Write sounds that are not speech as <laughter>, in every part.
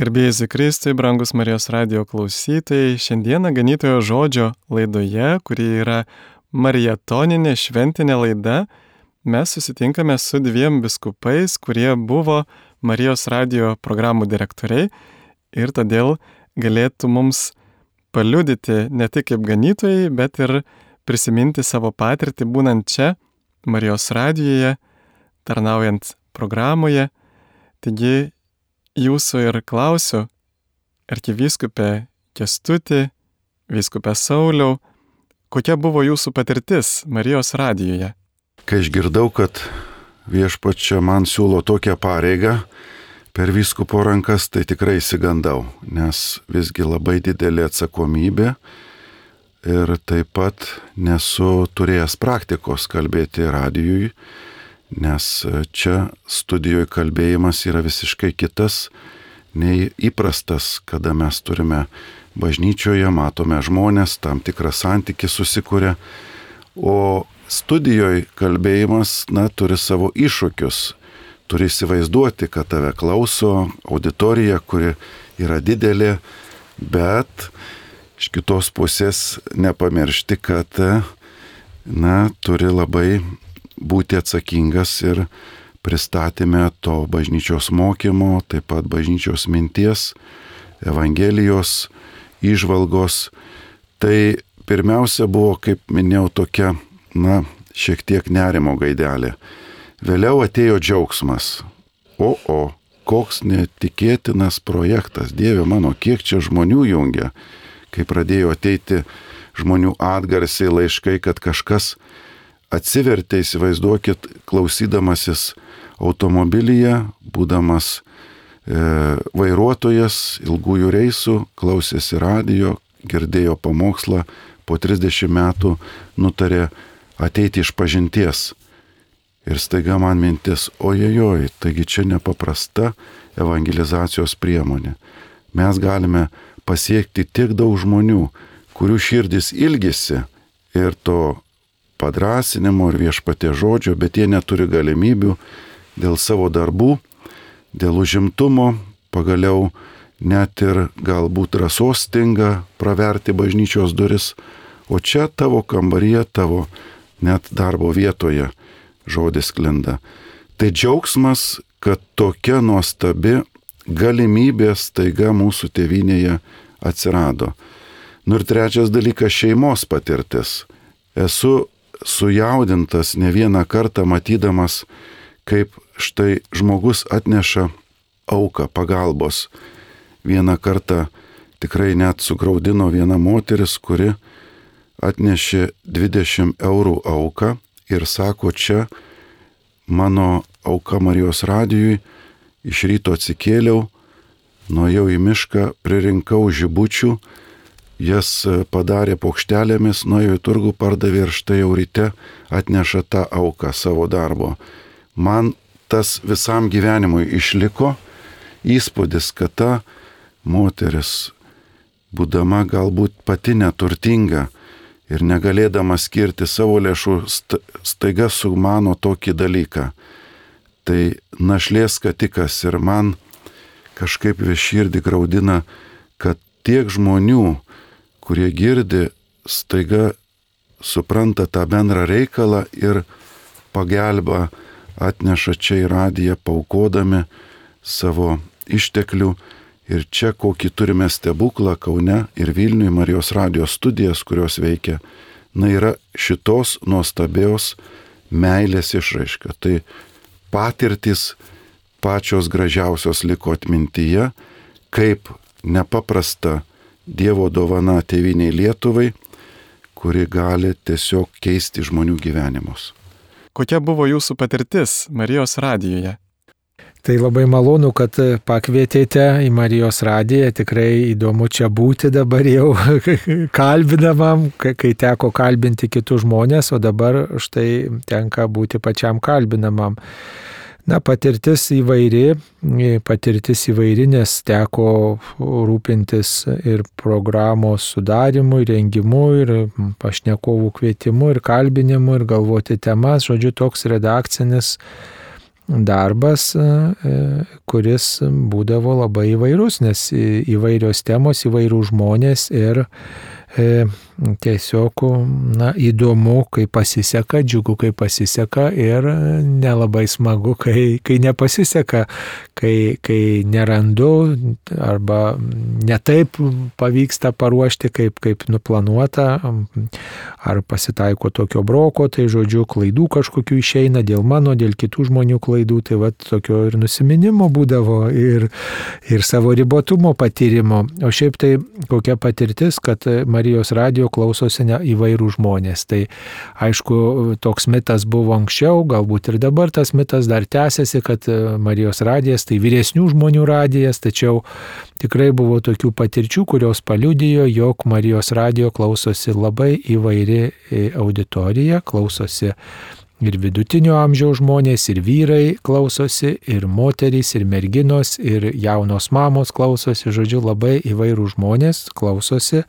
Garbėjai Zikristui, brangus Marijos radio klausytojai, šiandieną ganytojo žodžio laidoje, kuri yra marietoninė šventinė laida, mes susitinkame su dviem biskupais, kurie buvo Marijos radio programų direktoriai ir todėl galėtų mums paliudyti ne tik kaip ganytojai, bet ir prisiminti savo patirtį būnant čia, Marijos radijoje, tarnaujant programoje. Taigi jūsų ir klausiu, arkivyskupė Kestuti, vyskupė Sauliau, kokia buvo jūsų patirtis Marijos radijoje? Kai išgirdau, kad viešpačia man siūlo tokią pareigą per vyskupo rankas, tai tikrai įsigandau, nes visgi labai didelė atsakomybė ir taip pat nesu turėjęs praktikos kalbėti radijui nes e, čia studijoje kalbėjimas yra visiškai kitas nei įprastas, kada mes turime bažnyčioje, matome žmonės, tam tikras santykis susikuria, o studijoje kalbėjimas, na, turi savo iššūkius. Turi įsivaizduoti, kad tave klauso auditorija, kuri yra didelė, bet iš kitos pusės nepamiršti, kad, na, turi labai būti atsakingas ir pristatymę to bažnyčios mokymo, taip pat bažnyčios minties, Evangelijos, išvalgos. Tai pirmiausia buvo, kaip minėjau, tokia, na, šiek tiek nerimo gaidelė. Vėliau atėjo džiaugsmas. O, o, koks netikėtinas projektas, Dieve mano, kiek čia žmonių jungia, kai pradėjo ateiti žmonių atgarsiai laiškai, kad kažkas atsivertė, įsivaizduokit, klausydamasis automobilyje, būdamas e, vairuotojas ilgųjų reisų, klausėsi radio, girdėjo pamokslą, po 30 metų nutarė ateiti iš pažinties. Ir staiga man mintis, ojejoj, taigi čia nepaprasta evangelizacijos priemonė. Mes galime pasiekti tiek daug žmonių, kurių širdis ilgisi ir to padrasinimo ir viešpatė žodžio, bet jie neturi galimybių dėl savo darbų, dėl užimtumo, pagaliau net ir galbūt rasos stinga praverti bažnyčios duris, o čia tavo kambaryje, tavo net darbo vietoje žodis klinda. Tai džiaugsmas, kad tokia nuostabi galimybė staiga mūsų tėvinėje atsirado. Nu ir trečias dalykas - šeimos patirtis. Esu sujaudintas ne vieną kartą matydamas, kaip štai žmogus atneša auką pagalbos. Vieną kartą tikrai net sugraudino viena moteris, kuri atnešė 20 eurų auką ir sako, čia mano auka Marijos radijui, iš ryto atsikėliau, nuėjau į mišką, pririnkau žibučių, jas e, padarė paukštelėmis, nuėjo į turgų, pardavė ir štai jau ryte atneša tą auką savo darbo. Man tas visam gyvenimui išliko įspūdis, kad ta moteris, būdama galbūt pati neturtinga ir negalėdama skirti savo lėšų, staiga sumano tokį dalyką. Tai našlės katikas ir man kažkaip viširdį graudina, kad tiek žmonių, kurie girdi, staiga supranta tą bendrą reikalą ir pagelba atneša čia į radiją paukodami savo išteklių. Ir čia kokį turime stebuklą Kaune ir Vilniuje Marijos radijos studijas, kurios veikia, na yra šitos nuostabios meilės išraiška. Tai patirtis pačios gražiausios liko atmintyje, kaip nepaprasta Dievo dovana tėviniai Lietuvai, kuri gali tiesiog keisti žmonių gyvenimus. Kokia buvo jūsų patirtis Marijos radijoje? Tai labai malonu, kad pakvietėte į Marijos radiją, tikrai įdomu čia būti dabar jau <laughs> kalbinamam, kai teko kalbinti kitus žmonės, o dabar štai tenka būti pačiam kalbinamam. Na, patirtis įvairi, patirtis įvairi, nes teko rūpintis ir programos sudarimu, ir rengimu, ir pašnekovų kvietimu, ir kalbinimu, ir galvoti temas, žodžiu, toks redakcinis darbas, kuris būdavo labai įvairus, nes įvairios temos, įvairių žmonės ir tiesiog na, įdomu, kai pasiseka, džiugu, kai pasiseka ir nelabai smagu, kai, kai nepasiseka, kai, kai nerandu arba netaip pavyksta paruošti, kaip, kaip nuplanuota, ar pasitaiko tokio broko, tai žodžiu, klaidų kažkokių išeina dėl mano, dėl kitų žmonių klaidų, tai va tokio ir nusiminimo būdavo ir, ir savo ribotumo patyrimo. O šiaip tai kokia patirtis, kad Marijos radio klausosi ne įvairių žmonės. Tai aišku, toks mitas buvo anksčiau, galbūt ir dabar tas mitas dar tęsiasi, kad e, Marijos radijas tai vyresnių žmonių radijas, tačiau tikrai buvo tokių patirčių, kurios paliudijo, jog Marijos radijo klausosi labai įvairi e, auditorija, klausosi ir vidutinio amžiaus žmonės, ir vyrai klausosi, ir moterys, ir merginos, ir jaunos mamos klausosi, žodžiu, labai įvairių žmonės klausosi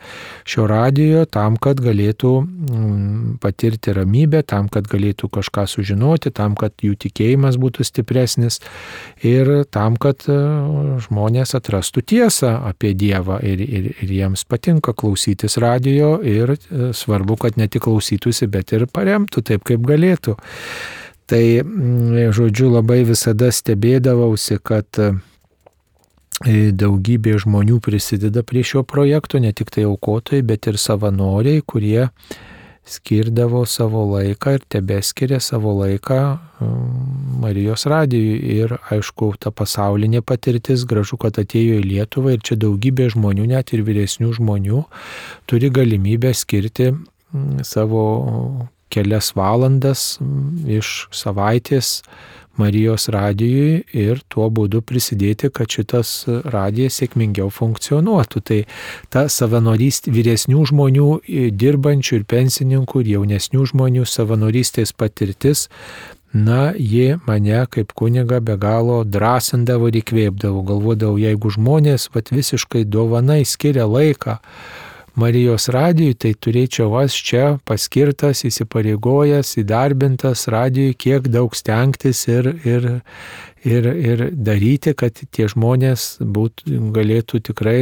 šio radijo tam, kad galėtų mm, patirti ramybę, tam, kad galėtų kažką sužinoti, tam, kad jų tikėjimas būtų stipresnis ir tam, kad e, žmonės atrastų tiesą apie Dievą ir, ir, ir jiems patinka klausytis radijo ir e, svarbu, kad ne tik klausytųsi, bet ir paremtų taip, kaip galėtų. Tai, mm, žodžiu, labai visada stebėdavausi, kad e, daugybė žmonių prisideda prie šio projekto, ne tik tai aukotojai, bet ir savanoriai, kurie skirdavo savo laiką ir tebeskiria savo laiką mm, Marijos radijui. Ir aišku, ta pasaulinė patirtis gražu, kad atėjo į Lietuvą ir čia daugybė žmonių, net ir vyresnių žmonių, turi galimybę skirti savo kelias valandas iš savaitės Marijos radijui ir tuo būdu prisidėti, kad šitas radijas sėkmingiau funkcionuotų. Tai ta savanorystė vyresnių žmonių, dirbančių ir pensininkų ir jaunesnių žmonių savanorystės patirtis Na, ji mane kaip kuniga be galo drąsindavo ir įkvėpdavo. Galvodavau, jeigu žmonės vat, visiškai dovanai skiria laiką Marijos radijui, tai turėčiau aš čia paskirtas, įsipareigojęs, įdarbintas radijui, kiek daug stengtis ir, ir, ir, ir daryti, kad tie žmonės būt, galėtų tikrai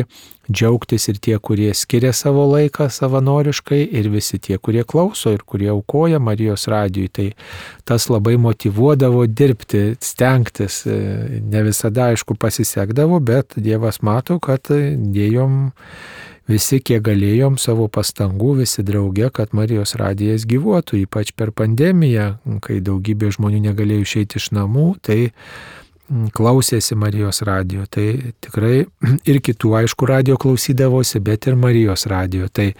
džiaugtis ir tie, kurie skiria savo laiką savanoriškai, ir visi tie, kurie klauso ir kurie aukoja Marijos radijui. Tai tas labai motivuodavo dirbti, stengtis. Ne visada, aišku, pasisekdavo, bet Dievas mato, kad dėjom visi, kiek galėjom savo pastangų, visi drauge, kad Marijos radijas gyvuotų, ypač per pandemiją, kai daugybė žmonių negalėjo išeiti iš namų, tai mm, klausėsi Marijos radio. Tai tikrai <clears throat> ir kitų, aišku, radio klausydavosi, bet ir Marijos radio. Tai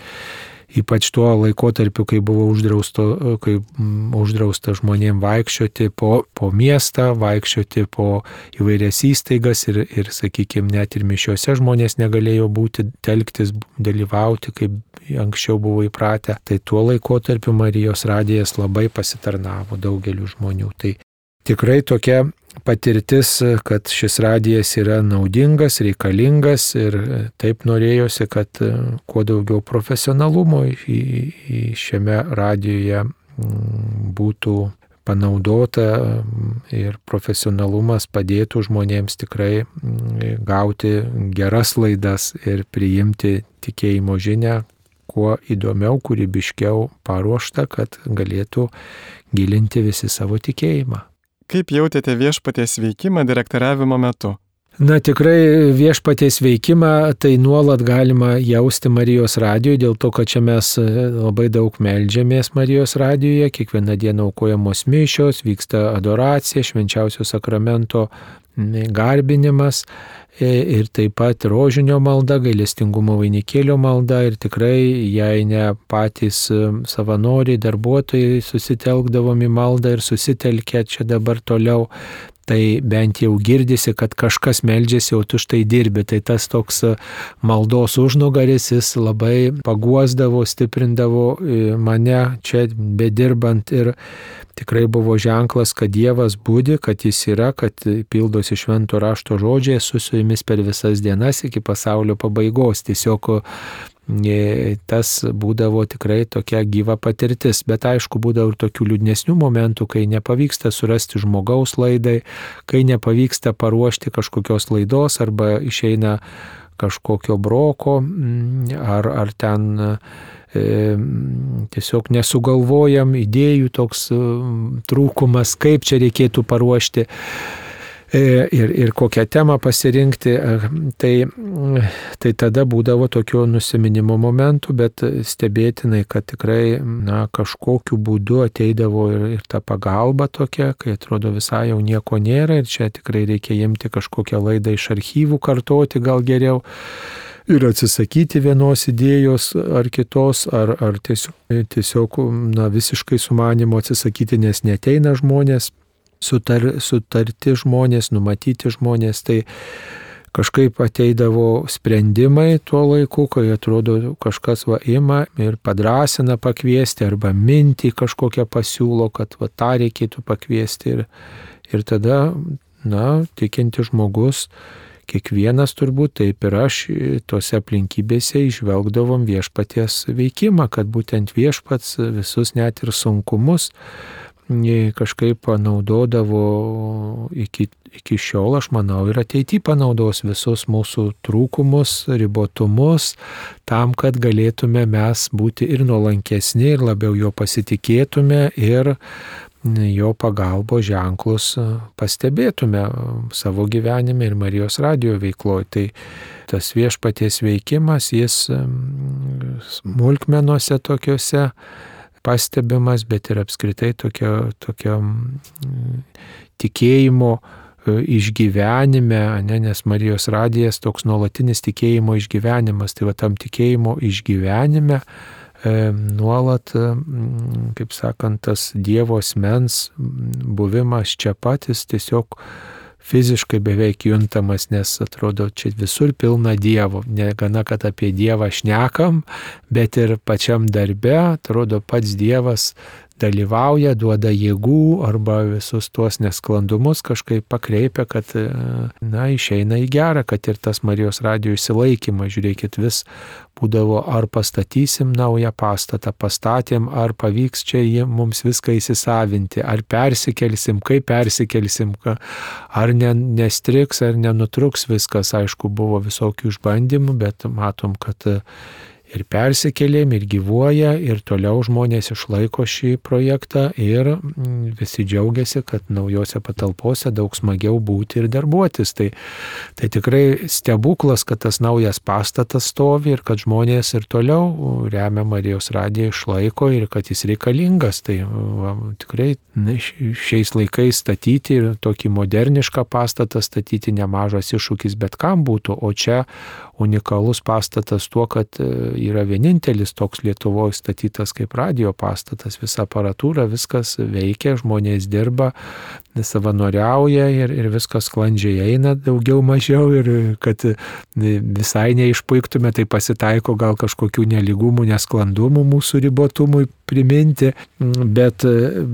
ypač tuo laikotarpiu, kai buvo uždrausto, kai mm, uždrausta žmonėm vaikščioti po, po miestą, vaikščioti po įvairias įstaigas ir, ir sakykime, net ir mišiuose žmonės negalėjo būti, telktis, dalyvauti, kaip anksčiau buvo įpratę. Tai tuo laikotarpiu Marijos radijas labai pasitarnavo daugeliu žmonių. Tai tikrai tokia patirtis, kad šis radijas yra naudingas, reikalingas ir taip norėjosi, kad kuo daugiau profesionalumo šiame radijoje mm, būtų panaudota ir profesionalumas padėtų žmonėms tikrai mm, gauti geras laidas ir priimti tikėjimo žinę kuo įdomiau, kūrybiškiau paruošta, kad galėtų gilinti visi savo tikėjimą. Kaip jautėte viešpaties veikimą direktoriavimo metu? Na tikrai viešpaties veikimą tai nuolat galima jausti Marijos radijoje, dėl to, kad čia mes e, labai daug melžiamės Marijos radijoje, kiekvieną dieną aukojamos mišios, vyksta adoracija, švenčiausio sakramento garbinimas e, ir taip pat rožinio malda, gailestingumo vainikėlio malda ir tikrai, jei ne patys e, savanoriai, darbuotojai susitelkdavom į maldą ir susitelkė čia dabar toliau, tai bent jau girdisi, kad kažkas meldžiasi, o tu štai dirbi. Tai tas toks e, maldos užnugaris, jis labai paguosdavo, stiprindavo mane čia bedirbant ir tikrai buvo ženklas, kad Dievas būdi, kad Jis yra, kad pildosi švento rašto žodžiai, esu su jumis per visas dienas iki pasaulio pabaigos. Tiesiog tas būdavo tikrai tokia gyva patirtis, bet aišku, būdavo ir tokių liūdnesnių momentų, kai nepavyksta surasti žmogaus laidai, kai nepavyksta paruošti kažkokios laidos arba išeina kažkokio broko mm, ar, ar ten e, tiesiog nesugalvojam idėjų toks e, trūkumas, kaip čia reikėtų paruošti. E, ir, ir kokią temą pasirinkti, e, tai, tai tada būdavo tokio nusiminimo momentų, bet stebėtinai, kad tikrai na, kažkokiu būdu ateidavo ir, ir ta pagalba tokia, kai atrodo visai jau nieko nėra ir čia tikrai reikia imti kažkokią laidą iš archyvų kartoti gal geriau ir atsisakyti vienos idėjos ar kitos, ar, ar tiesiog, tiesiog na, visiškai sumanimo atsisakyti, nes neteina žmonės sutar, sutarti žmonės, numatyti žmonės, tai kažkaip ateidavo sprendimai tuo laiku, kai atrodo kažkas va ima ir padrasina pakviesti arba mintį kažkokią pasiūlo, kad va tą reikėtų pakviesti ir, ir tada, na, tikinti žmogus, kiekvienas turbūt taip ir aš tose aplinkybėse išvelgdavom viešpaties veikimą, kad būtent viešpats visus net ir sunkumus kažkaip panaudodavo iki, iki šiol, aš manau, ir ateityje panaudos visus mūsų trūkumus, ribotumus, tam, kad galėtume mes būti ir nuolankesni, ir labiau jo pasitikėtume, ir jo pagalbo ženklus pastebėtume savo gyvenime ir Marijos radio veikloje. Tai tas viešpaties veikimas, jis smulkmenuose tokiuose pastebimas, bet ir apskritai tokio, tokio mm, tikėjimo e, išgyvenime, ne, nes Marijos radijas toks nuolatinis tikėjimo išgyvenimas, tai va tam tikėjimo išgyvenime e, nuolat, mm, kaip sakant, tas Dievo asmens buvimas čia patys tiesiog fiziškai beveik juntamas, nes atrodo, čia visur pilna Dievo. Negana, kad apie Dievą šnekam, bet ir pačiam darbe, atrodo, pats Dievas dalyvauja, duoda jėgų arba visus tuos nesklandumus kažkaip pakreipia, kad, na, išeina į gerą, kad ir tas Marijos radio išsilaikymas, žiūrėkit, vis būdavo, ar pastatysim naują pastatą, pastatėm, ar pavyks čia mums viską įsisavinti, ar persikelsim, kaip persikelsim, ar ne, nestriks, ar nenutruks viskas, aišku, buvo visokių išbandymų, bet matom, kad ir persikėlėm, ir gyvuoja, ir toliau žmonės išlaiko šį projektą ir mm, visi džiaugiasi, kad naujose patalpose daug smagiau būti ir darbuotis. Tai, tai tikrai stebuklas, kad tas naujas pastatas stovi ir kad žmonės ir toliau remia Marijos radiją išlaiko ir kad jis reikalingas. Tai va, tikrai na, šiais laikais statyti ir tokį modernišką pastatą statyti nemažas iššūkis bet kam būtų, o čia unikalus pastatas tuo, kad e, yra vienintelis toks Lietuvoje statytas kaip radio pastatas, visa aparatūra, viskas veikia, žmonės dirba, savanoriauja ir, ir viskas sklandžiai eina daugiau mažiau ir kad visai neišpuiktume, tai pasitaiko gal kažkokių neligumų, nesklandumų mūsų ribotumui priminti, bet,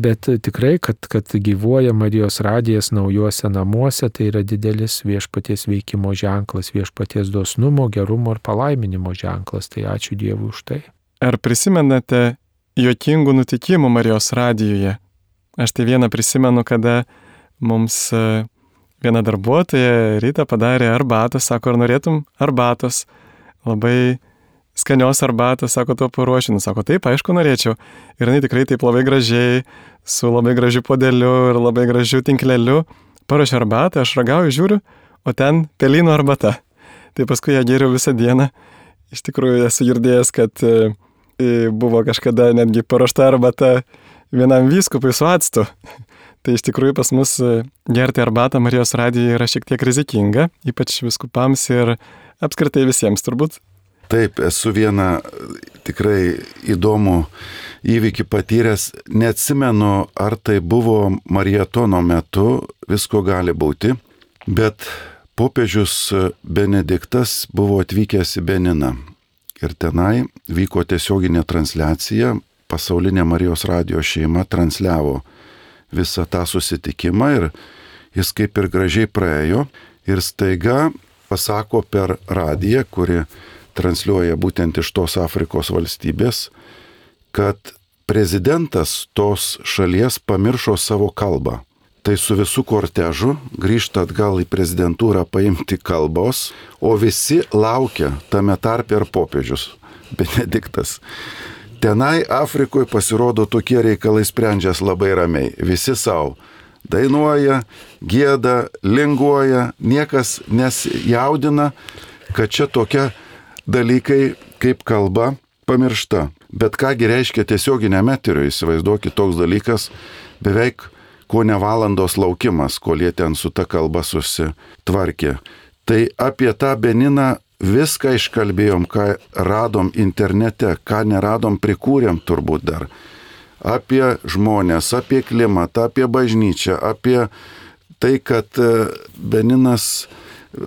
bet tikrai, kad, kad gyvuoja Marijos radijas naujuose namuose, tai yra didelis viešpaties veikimo ženklas, viešpaties dosnumo, gerumo ir palaiminimo ženklas. Tai ačiū Dievui už tai. Ar prisimenate juokingų nutikimų Marijos radijoje? Aš tai vieną prisimenu, kada mums e, viena darbuotoja rytą padarė arbatos, sako, ar norėtum arbatos. Labai skanios arbatos, sako, to paruošinu. Sako, taip, aišku, norėčiau. Ir jinai tikrai taip labai gražiai, su labai gražiu podeliu ir labai gražiu tinkleliu paruošė arbatą, aš ragauju, žiūriu, o ten pelino arbata. Tai paskui ją geriau visą dieną. Iš tikrųjų esu girdėjęs, kad e, buvo kažkada netgi paruošta arbata vienam vyskupui su atstu. <laughs> Tai iš tikrųjų pas mus e, gerti arbatą Marijos radijoje yra šiek tiek rizikinga, ypač viskupams ir apskritai visiems turbūt. Taip, esu vieną tikrai įdomų įvykį patyręs. Neatsimenu, ar tai buvo marietono metu, visko gali būti, bet popiežius Benediktas buvo atvykęs į Beniną. Ir tenai vyko tiesioginė transliacija, pasaulinė Marijos radio šeima transliavo visą tą susitikimą ir jis kaip ir gražiai praėjo ir staiga pasako per radiją, kuri transliuoja būtent iš tos Afrikos valstybės, kad prezidentas tos šalies pamiršo savo kalbą. Tai su visų kortežu grįžta atgal į prezidentūrą paimti kalbos, o visi laukia tame tarpe ir popiežius, Benediktas. Tenai Afrikoje pasirodo tokie reikalai sprendžias labai ramiai, visi savo. Dainuoja, gėda, linguoja, niekas nesijaudina, kad čia tokia dalykai kaip kalba pamiršta. Bet kągi reiškia tiesioginiam eteriui, įsivaizduokit toks dalykas, beveik ko ne valandos laukimas, kol jie ten su ta kalba susitvarkė. Tai apie tą Beniną viską iškalbėjom, ką radom internete, ką neradom, prikūrėm turbūt dar. Apie žmonės, apie klimatą, apie bažnyčią, apie tai, kad e, Beninas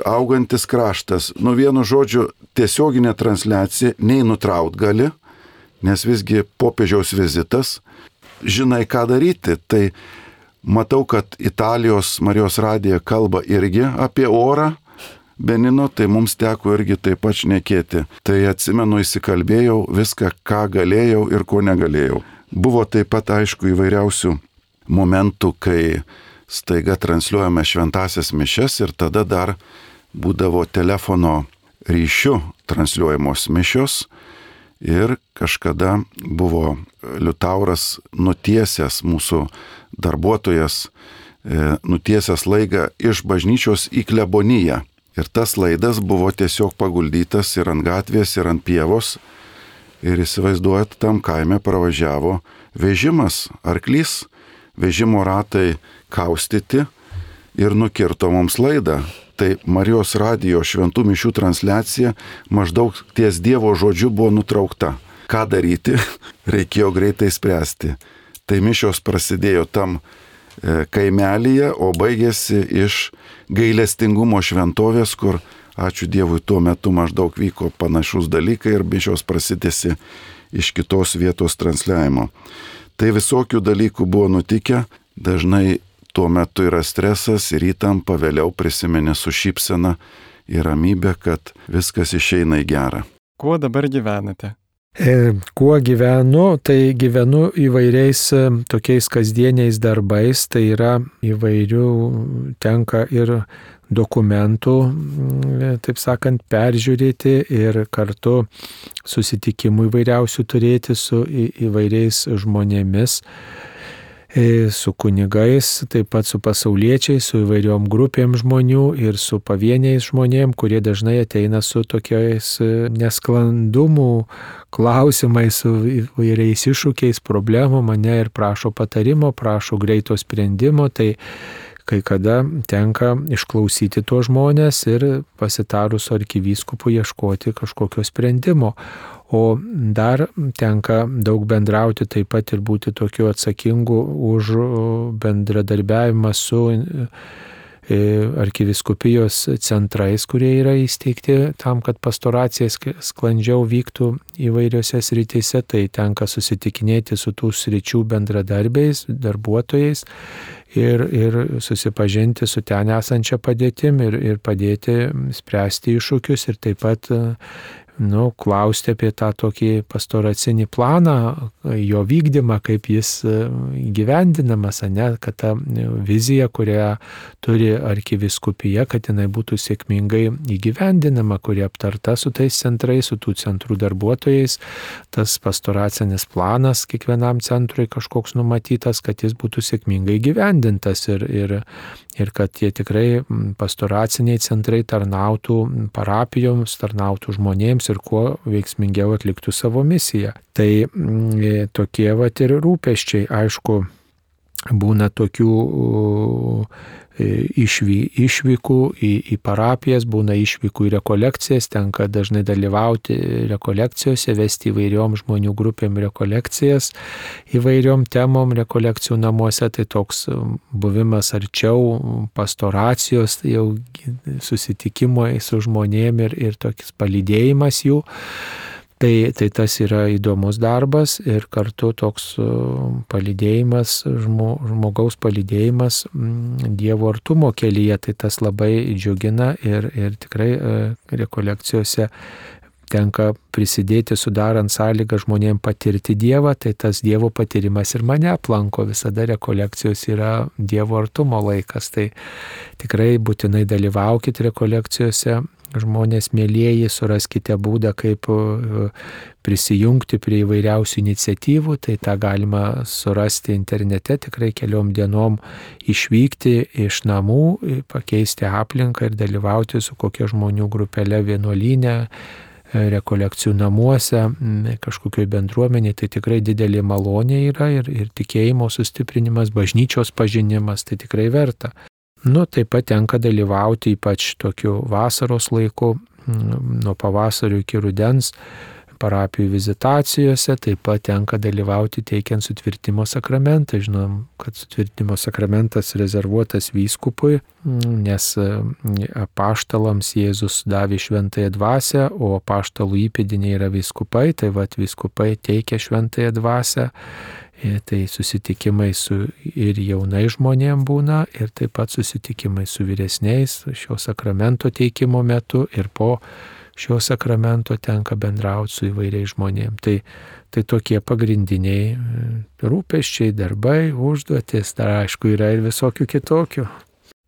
augantis kraštas, nu vienu žodžiu, tiesioginė transliacija nei nutraut gali, nes visgi popiežiaus vizitas, žinai ką daryti. Tai matau, kad Italijos Marijos radija kalba irgi apie orą. Benino, tai mums teko irgi taip pat šnekėti. Tai atsimenu, įsikalbėjau viską, ką galėjau ir ko negalėjau. Buvo taip pat aišku įvairiausių momentų, kai staiga transliuojame šventasias mišes ir tada dar būdavo telefono ryšiu transliuojamos mišios ir kažkada buvo Liutauras nutiesęs mūsų darbuotojas, e, nutiesęs laigą iš bažnyčios į kleboniją. Ir tas laidas buvo tiesiog paguldytas ir ant gatvės, ir ant pievos. Ir įsivaizduojat, tam kaime pravažiavo vežimas, arklys, vežimo ratai kaustyti ir nukirto mums laidą tai Marijos radijo šventų mišių transliacija maždaug ties Dievo žodžiu buvo nutraukta. Ką daryti? <laughs> Reikėjo greitai spręsti. Tai mišios prasidėjo tam kaimelyje, o baigėsi iš gailestingumo šventovės, kur, ačiū Dievui, tuo metu maždaug vyko panašus dalykai ir mišios prasidėsi iš kitos vietos transliavimo. Tai visokių dalykų buvo nutikę, dažnai tuo metu yra stresas ir įtampa, vėliau prisiminė su šypsena ir ramybė, kad viskas išeina į gerą. Kuo dabar gyvenate? E, kuo gyvenu, tai gyvenu įvairiais e, tokiais kasdieniais darbais, tai yra įvairių tenka ir dokumentų, e, taip sakant, peržiūrėti ir kartu susitikimų įvairiausių turėti su įvairiais žmonėmis. E, su kunigais, taip pat su pasauliečiais, su įvairiom grupėm žmonių ir su pavieniais žmonėm, kurie dažnai ateina su tokiais e, nesklandumų klausimais, su įvairiais iššūkiais, problemom mane ir prašo patarimo, prašo greito sprendimo. Tai kai kada tenka išklausyti tuos žmonės ir pasitarus arkivyskupu ieškoti kažkokio sprendimo. O dar tenka daug bendrauti taip pat ir būti tokiu atsakingu už bendradarbiavimą su arkiviskupijos centrais, kurie yra įsteigti tam, kad pastoracija sklandžiau vyktų įvairiose srityse, tai tenka susitikinėti su tų sričių bendradarbiais, darbuotojais ir, ir susipažinti su ten esančia padėtim ir, ir padėti spręsti iššūkius ir taip pat nu, klausti apie tą tokį pastoracinį planą, jo vykdymą, kaip jis e, gyvendinamas, ne, kad ta vizija, kurią turi arkiviskupija, kad jinai būtų sėkmingai įgyvendinama, kuri aptarta su tais centrais, su tų centrų darbuotojais, tas pastoracinis planas kiekvienam centrui kažkoks numatytas, kad jis būtų sėkmingai gyvendintas ir, ir, ir kad tie tikrai pastoraciniai centrai tarnautų parapijoms, tarnautų žmonėms ir kuo veiksmingiau atliktų savo misiją. Tai e, tokie vat ir rūpeščiai, aišku, būna tokių išvy, išvykų į, į parapijas, būna išvykų į rekolekcijas, tenka dažnai dalyvauti rekolekcijose, vesti įvairiom žmonių grupėm rekolekcijas, įvairiom temom rekolekcijų namuose, tai toks buvimas arčiau pastoracijos, jau susitikimo su žmonėm ir, ir tokis palydėjimas jų. Tai, tai tas yra įdomus darbas ir kartu toks palydėjimas, žmo, žmogaus palydėjimas Dievo artumo kelyje, tai tas labai džiugina ir, ir tikrai e, rekolekcijose tenka prisidėti sudarant sąlygą žmonėms patirti Dievą, tai tas Dievo patyrimas ir mane aplanko. Visada rekolekcijos yra Dievo artumo laikas. Tai tikrai būtinai dalyvaukite rekolekcijose. Žmonės mėlyjeji, suraskite būdą, kaip e, prisijungti prie įvairiausių iniciatyvų, tai tą galima surasti internete, tikrai keliom dienom išvykti iš namų, pakeisti aplinką ir dalyvauti su kokia žmonių grupelė vienuolinė, rekolekcijų namuose, kažkokioj bendruomenėje, tai tikrai didelė malonė yra ir, ir tikėjimo sustiprinimas, bažnyčios pažinimas, tai tikrai verta. Nu, taip pat tenka dalyvauti ypač tokiu vasaros laiku, nuo pavasario iki rudens parapijų vizitacijose, taip pat tenka dalyvauti teikiant sutvirtimo sakramentą. Žinom, kad sutvirtimo sakramentas rezervuotas vyskupui, nes apaštalams Jėzus davė šventąją dvasę, o apaštalų įpėdiniai yra vyskupai, tai vad vyskupai teikia šventąją dvasę. Tai susitikimai su ir jaunai žmonėm būna, ir taip pat susitikimai su vyresniais šio sakramento teikimo metu ir po šio sakramento tenka bendrauti su įvairiais žmonėmis. Tai, tai tokie pagrindiniai e, rūpeščiai, darbai, užduotis, dar aišku yra ir visokių kitokių.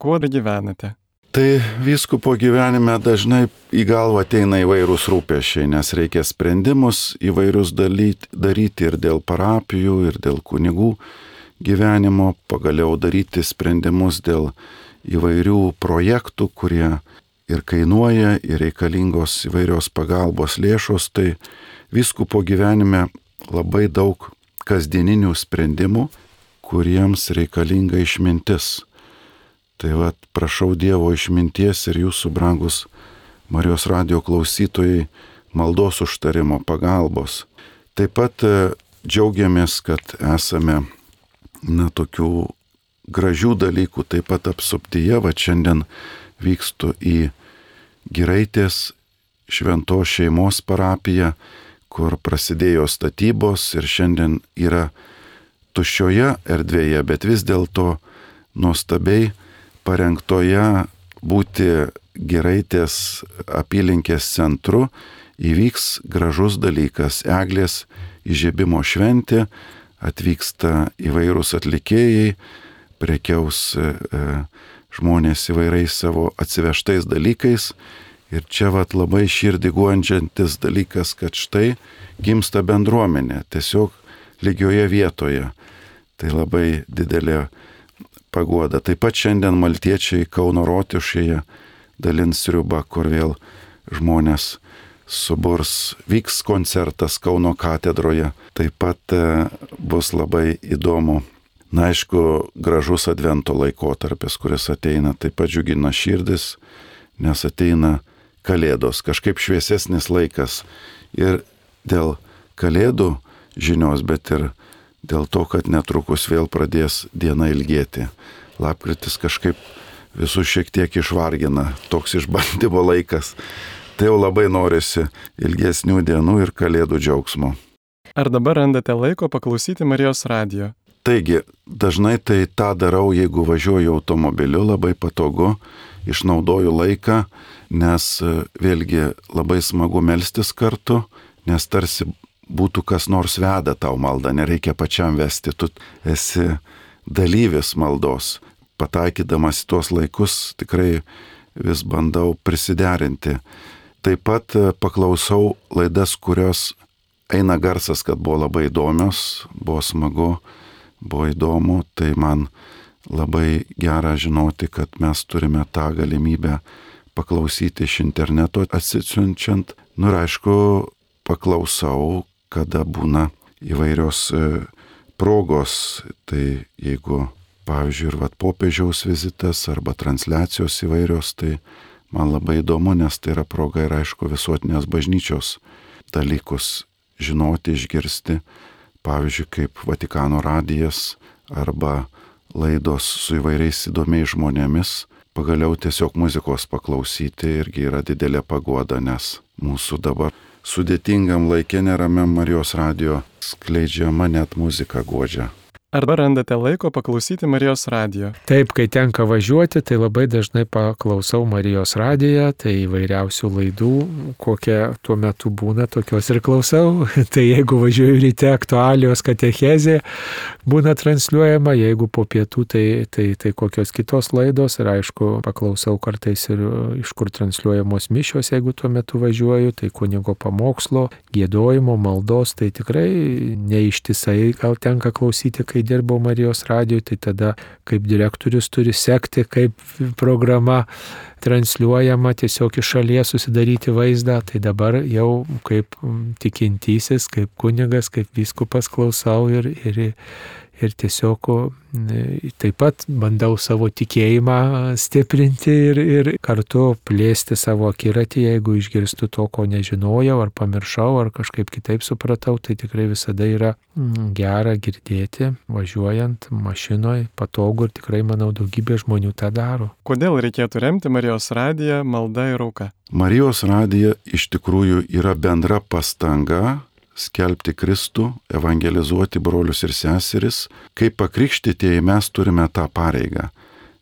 Kuo gyvenate? Tai vyskupo gyvenime dažnai į galvą ateina įvairūs rūpešiai, nes reikia sprendimus įvairius dalyti, daryti ir dėl parapijų, ir dėl kunigų gyvenimo, pagaliau daryti sprendimus dėl įvairių projektų, kurie ir kainuoja, ir reikalingos įvairios pagalbos lėšos, tai viskupo gyvenime labai daug kasdieninių sprendimų, kuriems reikalinga išmintis. Tai vad, prašau Dievo išminties ir jūsų brangus Marijos radio klausytojai maldos užtarimo pagalbos. Taip pat e, džiaugiamės, kad esame, na, tokių gražių dalykų taip pat apsuptyje, va šiandien vykstu į Giraitės šventos šeimos parapija, kur prasidėjo statybos ir šiandien yra tuščioje erdvėje, bet vis dėlto nuostabiai parengtoje būti Giraitės apylinkės centru įvyks gražus dalykas - eglės įžiebimo šventė, atvyksta įvairūs atlikėjai, prekiaus e, žmonės įvairiais savo atsivežtais dalykais. Ir čia vat labai širdį guondžiantis dalykas, kad štai gimsta bendruomenė tiesiog lygioje vietoje. Tai labai didelė pagoda. Taip pat šiandien maltiečiai Kauno rotišėje dalins sriubą, kur vėl žmonės suburs, vyks koncertas Kauno katedroje. Taip pat e, bus labai įdomu Na aišku, gražus advento laikotarpis, kuris ateina, taip pat džiugina širdis, nes ateina kalėdos, kažkaip šviesesnis laikas. Ir dėl kalėdų žinios, bet ir dėl to, kad netrukus vėl pradės diena ilgėti. Lapkritis kažkaip visus šiek tiek išvargina, toks išbandymo laikas. Tai jau labai norisi ilgesnių dienų ir kalėdų džiaugsmo. Ar dabar randate laiko paklausyti Marijos radijo? Taigi, dažnai tai tą darau, jeigu važiuoju automobiliu, labai patogu, išnaudoju laiką, nes e, vėlgi labai smagu melstis kartu, nes tarsi būtų kas nors veda tau maldą, nereikia pačiam vesti, tu esi dalyvis maldos. Pataikydamas tuos laikus tikrai vis bandau prisiderinti. Taip pat e, paklausau laidas, kurios eina garsas, kad buvo labai įdomios, buvo smagu buvo įdomu, tai man labai gera žinoti, kad mes turime tą galimybę paklausyti iš interneto atsisiunčiant. Nu ir aišku, paklausau, kada būna įvairios e, progos. Tai jeigu, pavyzdžiui, ir vat popiežiaus vizitas arba transliacijos įvairios, tai man labai įdomu, nes tai yra proga ir aišku visuotinės bažnyčios dalykus žinoti, išgirsti pavyzdžiui, kaip Vatikano radijas arba laidos su įvairiais įdomiais žmonėmis, pagaliau tiesiog muzikos paklausyti irgi yra didelė pagoda, nes mūsų dabar sudėtingam laikė neramiam Marijos radio skleidžiama net muzika godžia. Arba randate laiko paklausyti Marijos radijo? Taip, kai tenka važiuoti, tai labai dažnai paklausau Marijos radiją, tai įvairiausių laidų, kokie tuo metu būna, tokios ir klausau. <laughs> tai jeigu važiuoju ryte aktualijos katechezė, būna transliuojama, jeigu po pietų, tai, tai, tai kokios kitos laidos ir aišku, paklausau kartais ir iš kur transliuojamos mišios, jeigu tuo metu važiuoju, tai kunigo pamokslo, gėdojimo, maldos, tai tikrai neištisai gal tenka klausyti, kai kai dirbau Marijos radijoje, tai tada kaip direktorius turi sekti, kaip programa transliuojama, tiesiog iš šalies susidaryti vaizdą, tai dabar jau kaip tikintysis, kaip kunigas, kaip viskupas klausau ir, ir, ir tiesiog taip pat bandau savo tikėjimą stiprinti ir, ir kartu plėsti savo akiratį, jeigu išgirstu to, ko nežinojau, ar pamiršau, ar kažkaip kitaip supratau, tai tikrai visada yra mm, gera girdėti, važiuojant mašinoje, patogu ir tikrai, manau, daugybė žmonių tą daro. Kodėl reikėtų remti Marijos radiją malda ir auka? Marijos radija iš tikrųjų yra bendra pastanga skelbti Kristų, evangelizuoti brolius ir seseris. Kaip pakrikštytieji mes turime tą pareigą,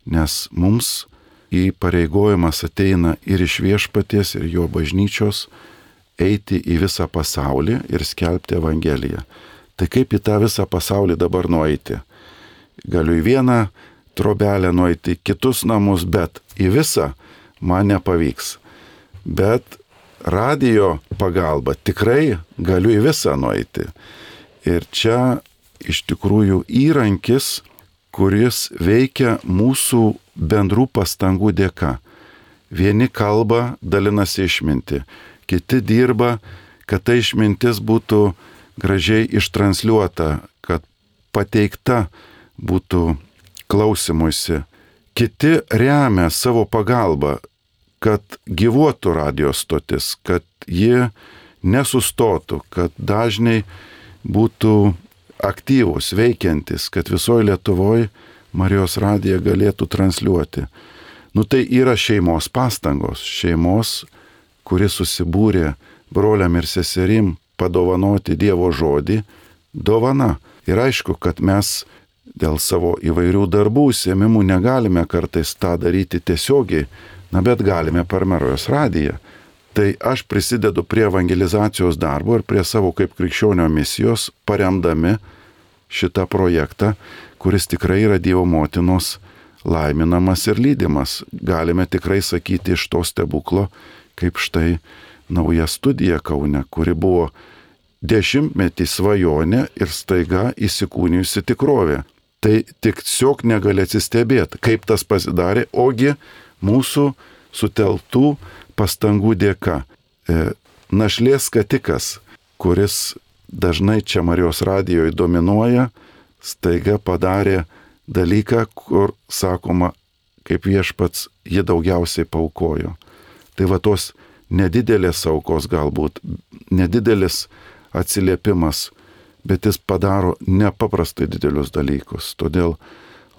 nes mums įpareigojimas ateina ir iš viešpaties, ir jo bažnyčios eiti į visą pasaulį ir skelbti Evangeliją. Tai kaip į tą visą pasaulį dabar nueiti? Galiu į vieną trobelę nueiti, kitus namus, bet į visą man nepavyks. Bet radio pagalba tikrai galiu į visą nueiti. Ir čia iš tikrųjų įrankis, kuris veikia mūsų bendrų pastangų dėka. Vieni kalba, dalinasi išminti, kiti dirba, kad ta išmintis būtų gražiai ištransliuota, kad pateikta būtų klausimuisi. Kiti remia savo pagalbą, kad gyvuotų radijos stotis, kad ji nesustotų, kad dažnai būtų aktyvus, veikiantis, kad visoje Lietuvoje Marijos radija galėtų transliuoti. Nu tai yra šeimos pastangos, šeimos, kuri susibūrė broliam ir seserim padovanoti Dievo žodį, dovana. Ir aišku, kad mes dėl savo įvairių darbų, užsiemimų negalime kartais tą daryti tiesiogiai, Na bet galime per Marijos radiją. Tai aš prisidedu prie evangelizacijos darbo ir prie savo kaip krikščionio misijos, paremdami šitą projektą, kuris tikrai yra Dievo motinos laiminamas ir lydimas. Galime tikrai sakyti iš to stebuklo, kaip štai nauja studija Kaune, kuri buvo dešimtmetį svajonė ir staiga įsikūnijusi tikrovė. Tai tik tiesiog negali atsistebėti, kaip tas pasidarė, ogi mūsų suteltų pastangų dėka. E, našlės skatikas, kuris dažnai čia Marijos radijoje dominuoja, staiga padarė dalyką, kur sakoma, kaip viešpats jie daugiausiai paukojo. Tai va tos nedidelės aukos galbūt, nedidelis atsiliepimas, bet jis padaro nepaprastai didelius dalykus. Todėl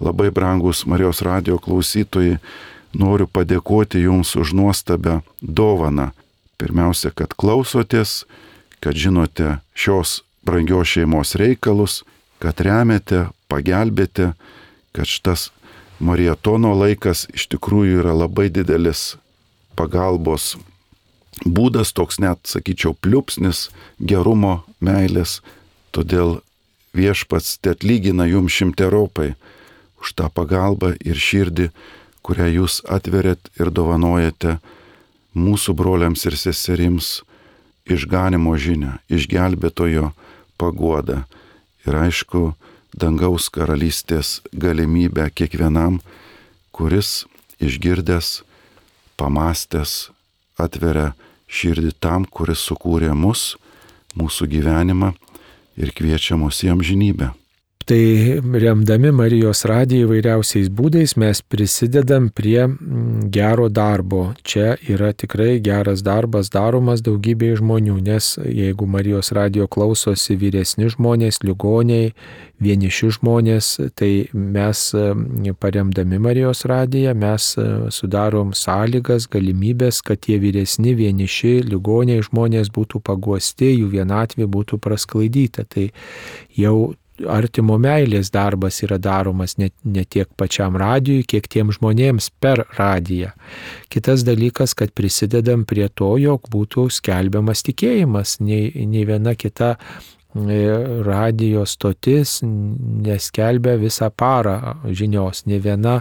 labai brangus Marijos radio klausytojai, noriu padėkoti Jums už nuostabę dovaną. Pirmiausia, kad klausotės, kad žinote šios brangios šeimos reikalus, kad remiate, pagelbėte, kad šitas marietono laikas iš tikrųjų yra labai didelis pagalbos būdas, toks net, sakyčiau, pliupsnis gerumo, meilės. Todėl viešpats te atlygina jums šimteropai už tą pagalbą ir širdį, kurią jūs atverėt ir dovanojate mūsų broliams ir seserims išganimo žinę, išgelbėtojo paguodą ir aišku, dangaus karalystės galimybę kiekvienam, kuris išgirdęs, pamastęs, atveria širdį tam, kuris sukūrė mus, mūsų gyvenimą ir kviečia mus į amžinybę. Tai remdami Marijos radiją įvairiausiais būdais mes prisidedam prie gero darbo. Čia yra tikrai geras darbas daromas daugybė žmonių, nes jeigu Marijos radijo klausosi vyresni žmonės, ligoniai, vieniši žmonės, tai mes paremdami Marijos radiją, mes e, sudarom sąlygas, galimybės, kad tie vyresni, vieniši, ligoniai žmonės būtų paguosti, jų vienatvė būtų prasklaidyta. Tai jau artimo meilės darbas yra daromas ne, ne tiek pačiam radijui, kiek tiem žmonėms per radiją. Kitas dalykas, kad prisidedam prie to, jog būtų skelbiamas tikėjimas, nei, nei viena kita E, radio stotis neskelbia visą parą žinios. Ne viena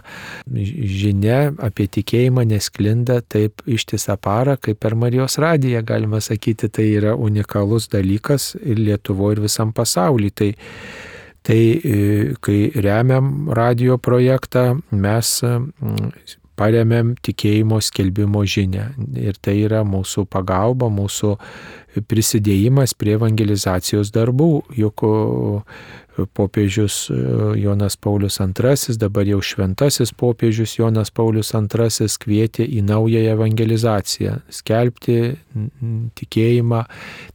žinia apie tikėjimą nesklinda taip ištisą parą, kaip per Marijos radiją, galima sakyti, tai yra unikalus dalykas ir Lietuvoje, ir visam pasaulyje. Tai, tai e, kai remiam radio projektą, mes paremėm tikėjimo skelbimo žinę. Ir tai yra mūsų pagalba, mūsų prisidėjimas prie evangelizacijos darbų. Juk popiežius e, Jonas Paulius II, dabar jau šventasis popiežius Jonas Paulius II kvietė į naują evangelizaciją, skelbti tikėjimą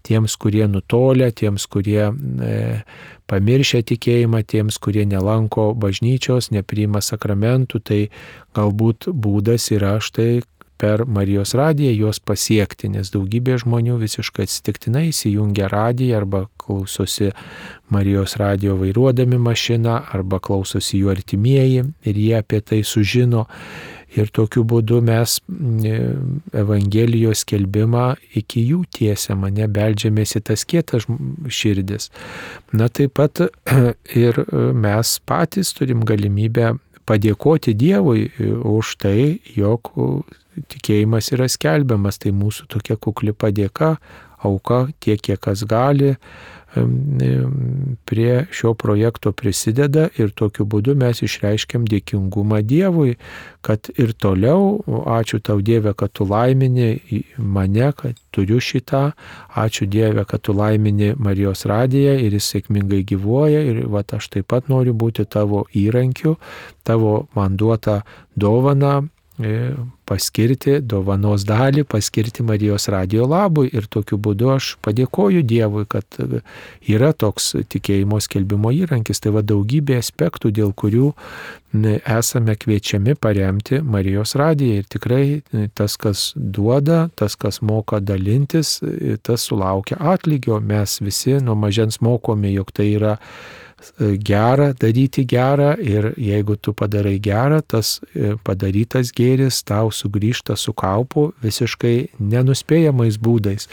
tiems, kurie nutolę, tiems, kurie e, pamiršę tikėjimą, tiems, kurie nelanko bažnyčios, nepriima sakramentų, tai galbūt būdas yra štai per Marijos radiją juos pasiekti, nes daugybė žmonių visiškai atsitiktinai įsijungia radiją arba klausosi Marijos radijo vairuodami mašiną arba klausosi jų artimieji ir jie apie tai sužino. Ir tokiu būdu mes Evangelijos skelbimą iki jų tiesiamą, nebeldžiamės į tas kietas širdis. Na taip pat <clears throat> ir mes patys turim galimybę padėkoti Dievui už tai, jog tikėjimas yra skelbiamas, tai mūsų tokia kukli padėka, auka tiek, kiek kas gali, prie šio projekto prisideda ir tokiu būdu mes išreiškiam dėkingumą Dievui, kad ir toliau, ačiū tau Dieve, kad tu laimini mane, kad turiu šitą, ačiū Dieve, kad tu laimini Marijos radiją ir jis sėkmingai gyvuoja ir va aš taip pat noriu būti tavo įrankiu, tavo man duotą dovaną E, paskirti dovanos dalį, paskirti Marijos radio labui ir tokiu būdu aš padėkoju Dievui, kad yra toks tikėjimo skelbimo įrankis. Tai va daugybė aspektų, dėl kurių esame kviečiami paremti Marijos radiją ir tikrai tas, kas duoda, tas, kas moka dalintis, tas sulaukia atlygio. Mes visi nuo mažens mokome, jog tai yra E, gera daryti gerą ir jeigu tu padarai gerą, tas e, padarytas gėris tau sugrįžta su kaupu visiškai nenuspėjamais būdais,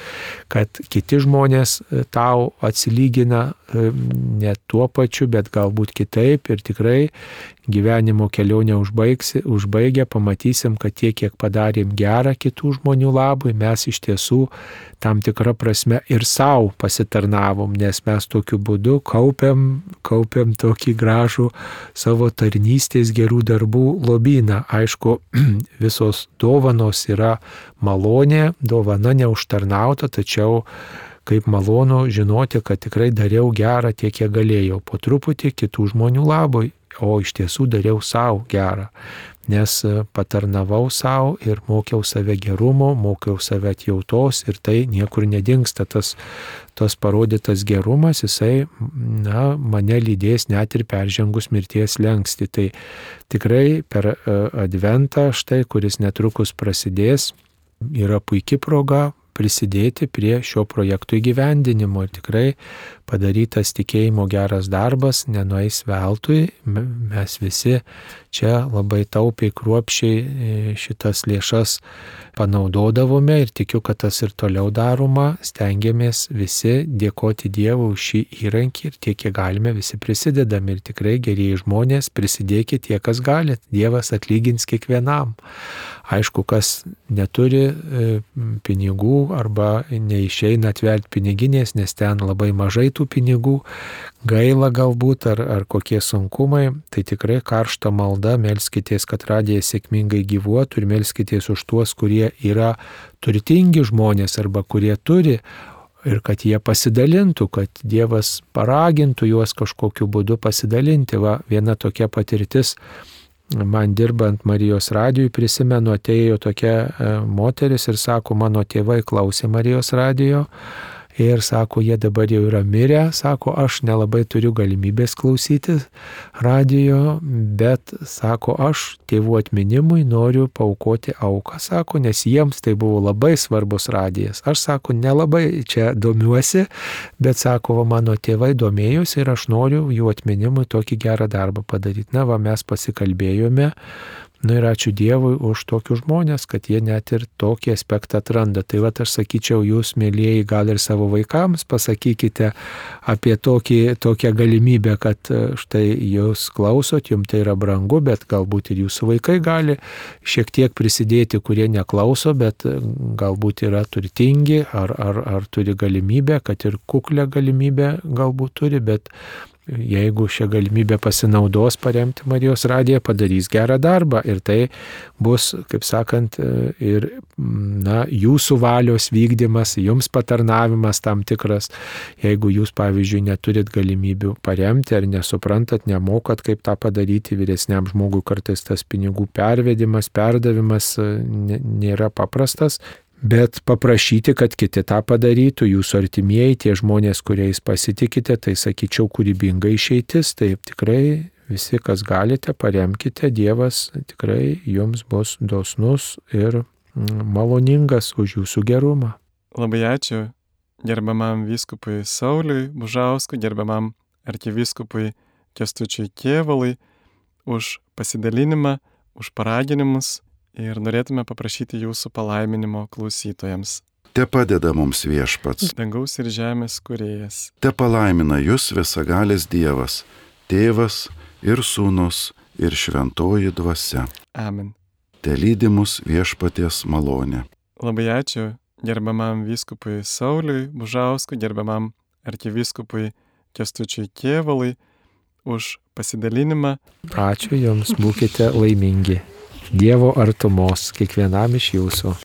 kad kiti žmonės e, tau atsilygina ne tuo pačiu, bet galbūt kitaip ir tikrai gyvenimo kelionę užbaigsi, užbaigę pamatysim, kad tiek, kiek padarėm gerą kitų žmonių labui, mes iš tiesų tam tikrą prasme ir savo pasitarnavom, nes mes tokiu būdu kaupiam, kaupiam tokį gražų savo tarnystės gerų darbų lobyną. Aišku, <clears throat> visos dovanos yra malonė, dovana neužtarnauta, tačiau kaip malonu žinoti, kad tikrai dariau gerą tiek, kiek galėjau, po truputį kitų žmonių labui o iš tiesų dariau savo gerą, nes e, patarnavau savo ir mokiau save gerumo, mokiau save atjautos ir tai niekur nedingsta. Tas, tas parodytas gerumas, jisai na, mane lydės net ir peržengus mirties lengsti. Tai tikrai per e, adventą štai, kuris netrukus prasidės, yra puikia proga prisidėti prie šio projekto įgyvendinimo. Ir tikrai padarytas tikėjimo geras darbas nenueis veltui. Mes visi čia labai taupiai, kruopšiai e, šitas lėšas panaudodavome ir tikiu, kad tas ir toliau daroma. Stengiamės visi dėkoti Dievui už šį įrankį ir tiek, kiek galime, visi prisidedame. Ir tikrai gerieji žmonės prisidėkite tie, kas galite. Dievas atlygins kiekvienam. Aišku, kas neturi e, pinigų arba neišeina atverti piniginės, nes ten labai mažai tų pinigų, gaila galbūt ar, ar kokie sunkumai, tai tikrai karšta malda, melskitės, kad radija sėkmingai gyvuotų ir melskitės už tuos, kurie yra turtingi žmonės arba kurie turi ir kad jie pasidalintų, kad Dievas paragintų juos kažkokiu būdu pasidalinti. Va, viena tokia patirtis man dirbant Marijos radijui prisimenu, atėjo tokia e, moteris ir sako, mano tėvai klausė Marijos radijo ir sako, jie dabar jau yra mirę, sako, aš nelabai turiu galimybės klausyti radio, bet sako, aš tėvų atminimui noriu paukoti auką, sako, nes jiems tai buvo labai svarbus radijas. Aš sako, nelabai čia domiuosi, bet sako, va, mano tėvai domėjosi ir aš noriu jų atminimui tokį gerą darbą padaryti. Na, va, mes pasikalbėjome Na ir ačiū Dievui už tokius žmonės, kad jie net ir tokį aspektą atranda. Tai va aš sakyčiau, jūs, mėlyjeji, gal ir savo vaikams pasakykite apie tokį, tokią galimybę, kad e, štai jūs klausot, jums tai yra brangu, bet galbūt ir jūsų vaikai gali šiek tiek prisidėti, kurie neklauso, bet e, galbūt yra turtingi ar, ar, ar turi galimybę, kad ir kuklę galimybę galbūt turi, bet jeigu šią galimybę pasinaudos paremti Marijos radiją, padarys gerą darbą ir tai bus, kaip sakant, ir na, jūsų valios vykdymas, jums patarnavimas tam tikras, jeigu jūs, pavyzdžiui, neturit galimybių paremti ar nesuprantat, nemokat, kaip tą padaryti, vyresniam žmogui kartais tas pinigų pervedimas, perdavimas nėra paprastas, bet paprašyti, kad kiti tą padarytų, jūsų artimieji, tie žmonės, kuriais pasitikite, tai sakyčiau kūrybinga išeitis, taip tikrai visi, kas galite, paremkite, Dievas tikrai jums bus dosnus ir mm, maloningas už jūsų gerumą. Labai ačiū gerbiamam vyskupui Sauliui Bužauskui, gerbiamam arkivyskupui Kestučiui Kievalui už pasidalinimą, už paraginimus ir norėtume paprašyti jūsų palaiminimo klausytojams. Te padeda mums viešpats. Dangaus ir žemės kuriejas. Te palaimina jūs visagalis Dievas, Tėvas ir Sūnus ir Šventoji Dvasia. Amen. Te lydimus viešpaties malonė. Labai ačiū gerbiamam vyskupui Sauliui Bužauskui, gerbiamam arkivyskupui Kestučiui Kievalui už pasidalinimą. Ačiū Jums, būkite laimingi. Dievo artumos kiekvienam iš jūsų.